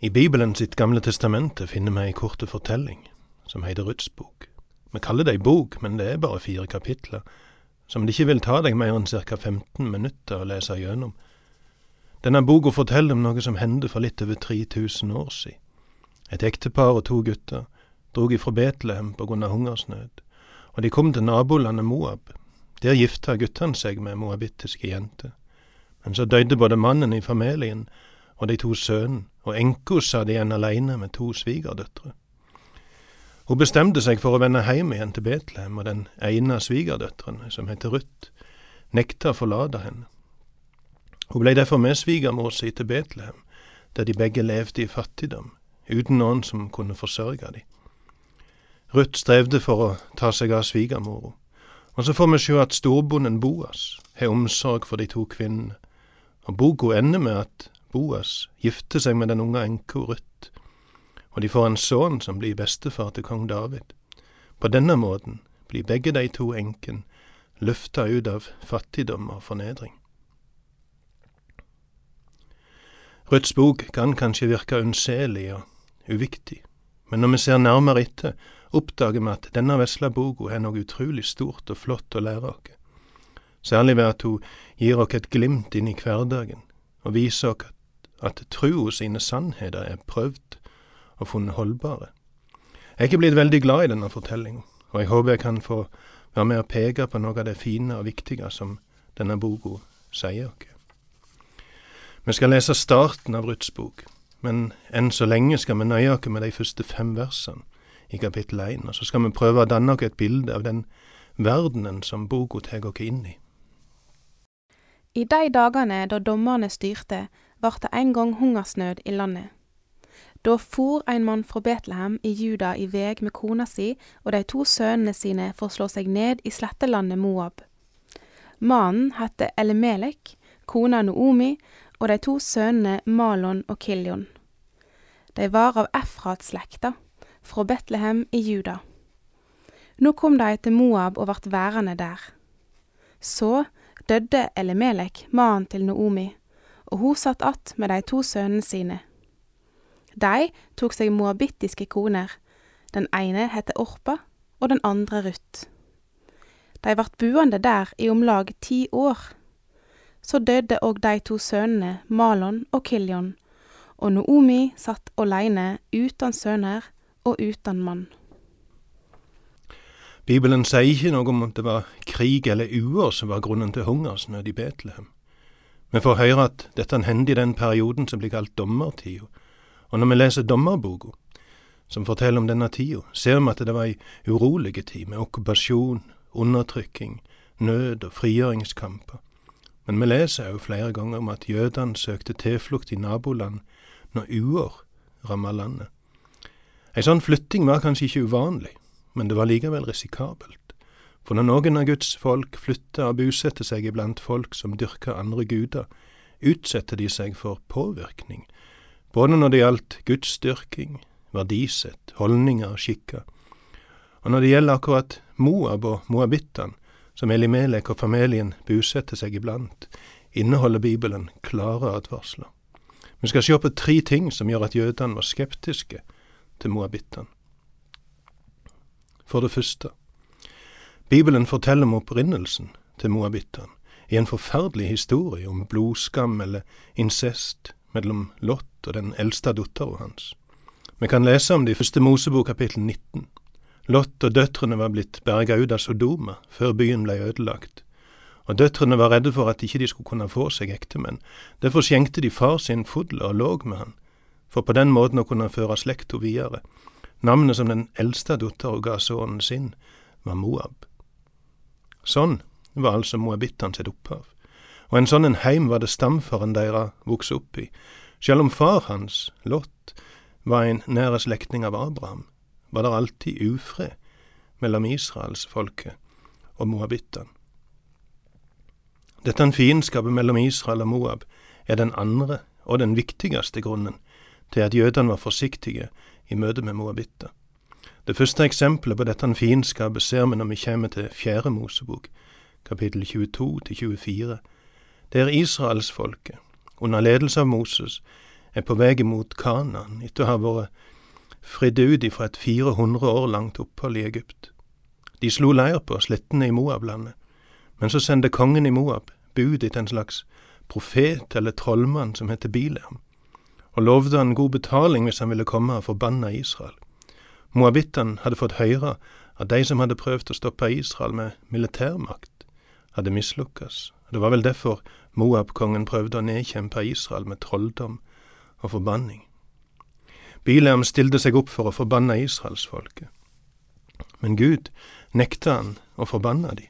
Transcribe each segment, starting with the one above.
I Bibelen sitt Gamle testamente finner vi ei korte fortelling som heter Ruths bok. Vi kaller det ei bok, men det er bare fire kapitler, som det ikke vil ta deg mer enn ca. 15 minutter å lese gjennom. Denne boka forteller om noe som hendte for litt over 3000 år siden. Et ektepar og to gutter drog ifra Betlehem på grunn av hungersnød, og de kom til nabolandet Moab. Der gifta guttene seg med moabittiske jenter. Men så døde både mannen i familien og de to sønnene, og enka satt igjen aleine med to svigerdøtre. Hun bestemte seg for å vende hjem igjen til Betlehem, og den ene av svigerdøtrene, som heter Ruth, nekta å forlate henne. Hun blei derfor med svigermor si til Betlehem, der de begge levde i fattigdom, uten noen som kunne forsørge dem. Ruth strevde for å ta seg av svigermora, og så får vi sjå at storbonden Boas har omsorg for de to kvinnene, og boka ender med at Boas gifter seg med den unge enka Ruth, og de får en sønn som blir bestefar til kong David. På denne måten blir begge de to enken løfta ut av fattigdom og fornedring. Ruths bok kan kanskje virke unnselig og uviktig, men når vi ser nærmere etter, oppdager vi at denne vesle boka er noe utrolig stort og flott å lære oss. Særlig ved at hun gir oss et glimt inn i hverdagen, og viser oss at trua sine sannheter er prøvd og funnet holdbare. Jeg er ikke blitt veldig glad i denne fortellinga, og jeg håper jeg kan få være med å peke på noe av det fine og viktige som denne boka sier oss. Vi skal lese starten av Ruths bok, men enn så lenge skal vi nøye oss med de første fem versene i kapittel én, og så skal vi prøve å danne oss et bilde av den verdenen som boka tar oss inn i. I de dagene da dommerne styrte, vart det en gang hungersnød i landet. Da for ein mann fra Betlehem i Juda i veg med kona si og de to sønnene sine for å slå seg ned i slettelandet Moab. Mannen hette Elimelek, kona Noomi og de to sønnene Malon og Kiljon. De var av Efrat-slekta, fra Betlehem i Juda. Nå kom de til Moab og vart værende der. Så døde Elimelek, mannen til Noomi, og hun satt att med de to sønnene sine. De tok seg moabittiske koner, den ene hette Orpa og den andre Ruth. De vart buende der i om lag ti år. Så døde òg de to sønnene Malon og Kiljon, og Noomi satt alene, utan sønner og utan mann. Bibelen sier ikke noe om at det var krig eller uår som var grunnen til hungersnød i Betlehem. Vi får høre at dette hendte i den perioden som blir kalt dommertida, og når vi leser dommerboka, som forteller om denne tida, ser vi at det var ei urolig tid med okkupasjon, undertrykking, nød og frigjøringskamper. Men vi leser òg flere ganger om at jødene søkte tilflukt i naboland når uår ramma landet. Ei sånn flytting var kanskje ikke uvanlig, men det var likevel risikabelt. For når noen av Guds folk flytter og bosetter seg iblant folk som dyrker andre guder, utsetter de seg for påvirkning, både når det gjaldt gudsdyrking, verdisett, holdninger og skikker. Og når det gjelder akkurat Moab og moabittene, som Elimelek og familien bosetter seg iblant, inneholder Bibelen klare advarsler. Vi skal se på tre ting som gjør at jødene var skeptiske til moabittene. For det første, Bibelen forteller om opprinnelsen til moabittene i en forferdelig historie om blodskam eller incest mellom Lot og den eldste datteren hans. Vi kan lese om det i første Mosebok kapittel 19. Lot og døtrene var blitt berga ut av Sodoma før byen ble ødelagt, og døtrene var redde for at ikke de skulle kunne få seg ektemenn. Derfor skjenkte de far sin fudler og låg med han, for på den måten å kunne føre slekta videre. Navnet som den eldste datteren ga sønnen sin, var Moab. Sånn var altså moabittene sitt opphav, og en sånn en heim var det stamfaren deres vokste opp i, selv om far hans, Lot, var en nære slektning av Abraham, var det alltid ufred mellom israelsfolket og moabittene. Dette fiendskapet mellom Israel og Moab er den andre og den viktigste grunnen til at jødene var forsiktige i møte med moabitter. Det første eksempelet på dette fiendskapet ser vi når vi kommer til Fjerde Mosebok, kapittel 22 til 24, der israelsfolket, under ledelse av Moses, er på vei mot Kanaan etter å ha vært fridd ut ifra et 400 år langt opphold i Egypt. De slo leir på slettene i Moab-landet, men så sendte kongen i Moab bud etter en slags profet eller trollmann som heter Bileam, og lovde han god betaling hvis han ville komme og forbanne Israel. Moabittene hadde fått høre at de som hadde prøvd å stoppe Israel med militærmakt, hadde mislukkes. Det var vel derfor Moab-kongen prøvde å nedkjempe Israel med trolldom og forbanning. Bileam stilte seg opp for å forbanne israelsfolket. Men Gud nekta han å forbanne de,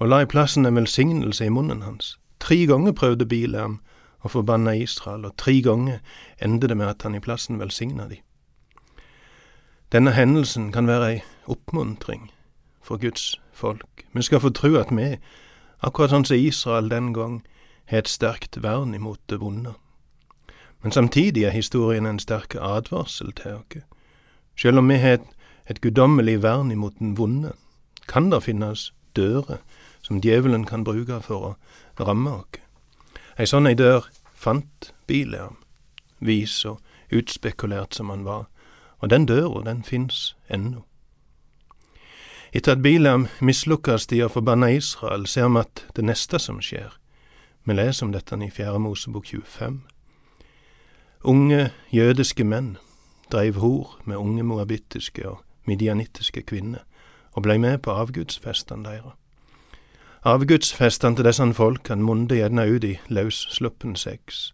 og la i plassen en velsignelse i munnen hans. Tre ganger prøvde Bileam å forbanne Israel, og tre ganger endte det med at han i plassen velsigna de. Denne hendelsen kan være ei oppmuntring for Guds folk. Vi skal få tro at vi, akkurat sånn som Israel den gang, har et sterkt vern imot det vonde. Men samtidig er historien en sterk advarsel til oss. Selv om vi har et, et guddommelig vern imot den vonde, kan det finnes dører som djevelen kan bruke for å ramme oss. Ei sånn ei dør fant Bileam, vis og utspekulert som han var, og den døra, den fins ennå. Etter at Bilam mislukkes i å forbanne Israel, ser vi at det neste som skjer, vi leser om dette i Fjerde Mosebok 25. Unge jødiske menn dreiv hor med unge moabittiske og midianittiske kvinner, og blei med på avgudsfestene deres. Avgudsfestene til disse folkene munde gjerne ut i løssluppen sex,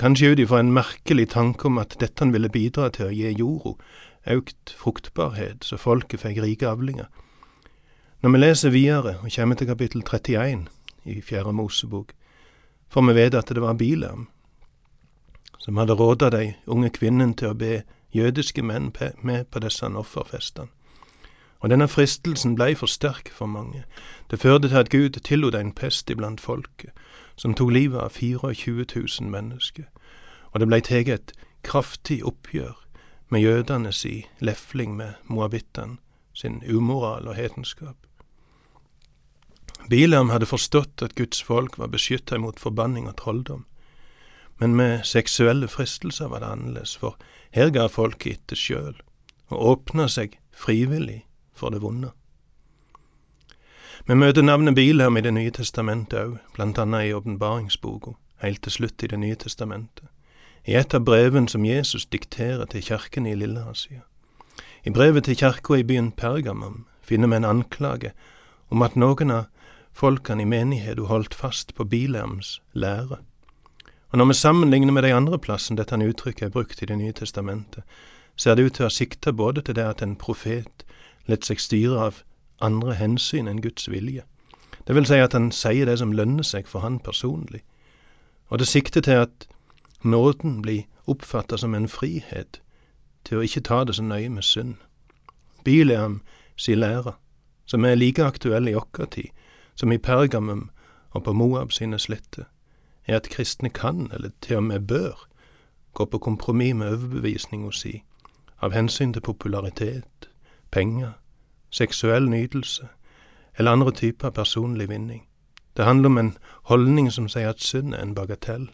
kanskje ut ifra en merkelig tanke om at dette ville bidra til å gi jorda økt fruktbarhet, så folket fikk rike avlinger. Når vi leser videre og kommer til kapittel 31 i Fjerde Mosebok, får vi vite at det var Bilam som hadde råda de unge kvinnene til å be jødiske menn med på disse offerfestene. Og denne fristelsen blei for sterk for mange. Det førte til at Gud tillot en pest iblant folket, som tok livet av 24 000 mennesker, og det blei tatt et kraftig oppgjør med jødene si lefling med moabittene sin umoral og hetenskap. Bilam hadde forstått at Guds folk var beskytta mot forbanning og trolldom. Men med seksuelle fristelser var det annerledes, for her ga folket etter sjøl, og åpna seg frivillig for det vonde. Vi møter navnet Bilam i Det nye testamentet òg, blant annet i åpenbaringsboka, helt til slutt i Det nye testamentet, i et av brevene som Jesus dikterer til kirken i Lilleasia. I brevet til kirka i byen Pergamum finner vi en anklage om at noen av folkene i menigheten holdt fast på Bileams lære. Og når vi sammenligner med de andre plassene dette uttrykket er brukt i Det nye testamentet, ser det ut til å sikte både til det at en profet lar seg styre av andre hensyn enn Guds vilje. Det vil si at han sier det som lønner seg for han personlig. Og det sikter til at nåden blir oppfatta som en frihet til å ikke ta det så nøye med synd. Bileam si lære, som er like aktuell i vår tid, som i Pergamum og på Moab sine sletter, er at kristne kan, eller til og med bør, gå på kompromiss med overbevisninga si, av hensyn til popularitet, penger, seksuell nytelse eller andre typer personlig vinning. Det handler om en holdning som sier at synd er en bagatell.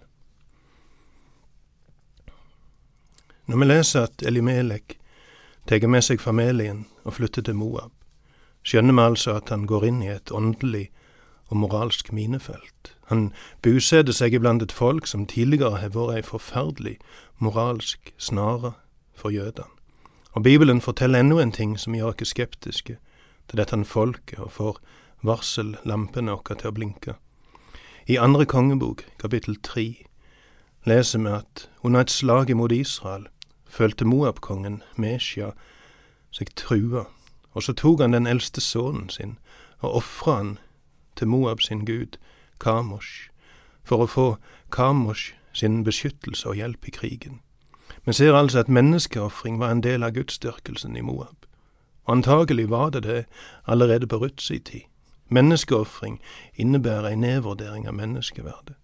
Når vi leser at Elimelek tar med seg familien og flytter til Moab, skjønner vi altså at han går inn i et åndelig og moralsk minefelt. Han bosetter seg iblant et folk som tidligere har vært ei forferdelig moralsk snare for jødene. Og Bibelen forteller enda en ting som gjør oss skeptiske til dette folket, og får varsellampene våre til å blinke. I andre kongebok, kapittel tre, leser vi at under et slag imot Israel følte Moab-kongen Mesja seg trua og så tok han den eldste sønnen sin og ofra han til Moab sin gud, Kamosh, for å få Kamosh sin beskyttelse og hjelp i krigen. Vi ser altså at menneskeofring var en del av gudsdyrkelsen i Moab. Og antagelig var det det allerede på Ruths tid. Menneskeofring innebærer en nedvurdering av menneskeverdet.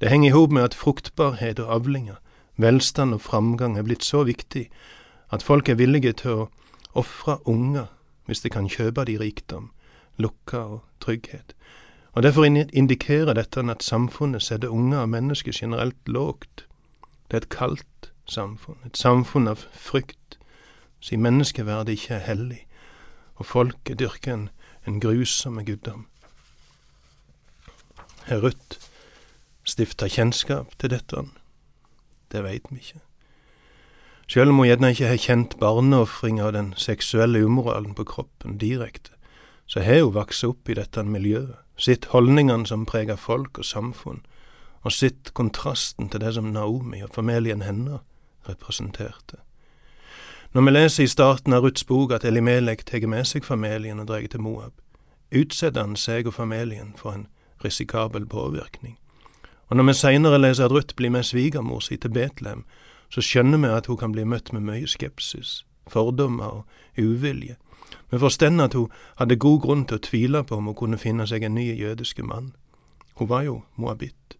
Det henger i hop med at fruktbarhet og avlinger, velstand og framgang er blitt så viktig at folk er villige til å ofre unger hvis de kan kjøpe de rikdom, lukka og trygghet. Og Derfor indikerer dette at samfunnet setter unger og mennesker generelt lågt, Det er et kaldt samfunn, et samfunn av frykt, siden menneskeverdet ikke er hellig, og folket dyrker en, en grusom guddom. Herr Ruth stifta kjennskap til dette? Det veit vi ikke. Sjøl om hun gjerne ikke har kjent barneofringa og den seksuelle umoralen på kroppen direkte, så har hun vokst opp i dette miljøet, sett holdningene som preger folk og samfunn, og sett kontrasten til det som Naomi og familien hennes representerte. Når vi leser i starten av Ruths bok at Elimelek tar med seg familien og drar til Moab, utsetter han seg og familien for en risikabel påvirkning. Og når vi seinere leser at Ruth blir med svigermor si til Betlehem, så skjønner vi at hun kan bli møtt med mye skepsis, fordommer og uvilje. Vi forstår at hun hadde god grunn til å tvile på om hun kunne finne seg en ny jødiske mann. Hun var jo moabitt.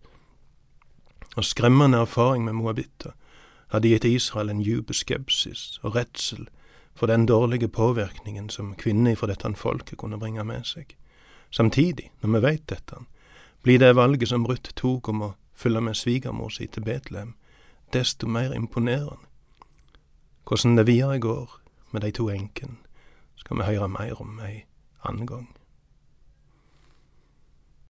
Og skremmende erfaring med moabitter hadde gitt Israel en djup skepsis og redsel for den dårlige påvirkningen som kvinner fra dette folket kunne bringe med seg. Samtidig, når vi veit dette, blir det valget som Ruth tok om å følge med svigermor si til Betlehem, desto mer imponerende. Hvordan det videre går med de to enkene, skal vi høre mer om ei annen gang.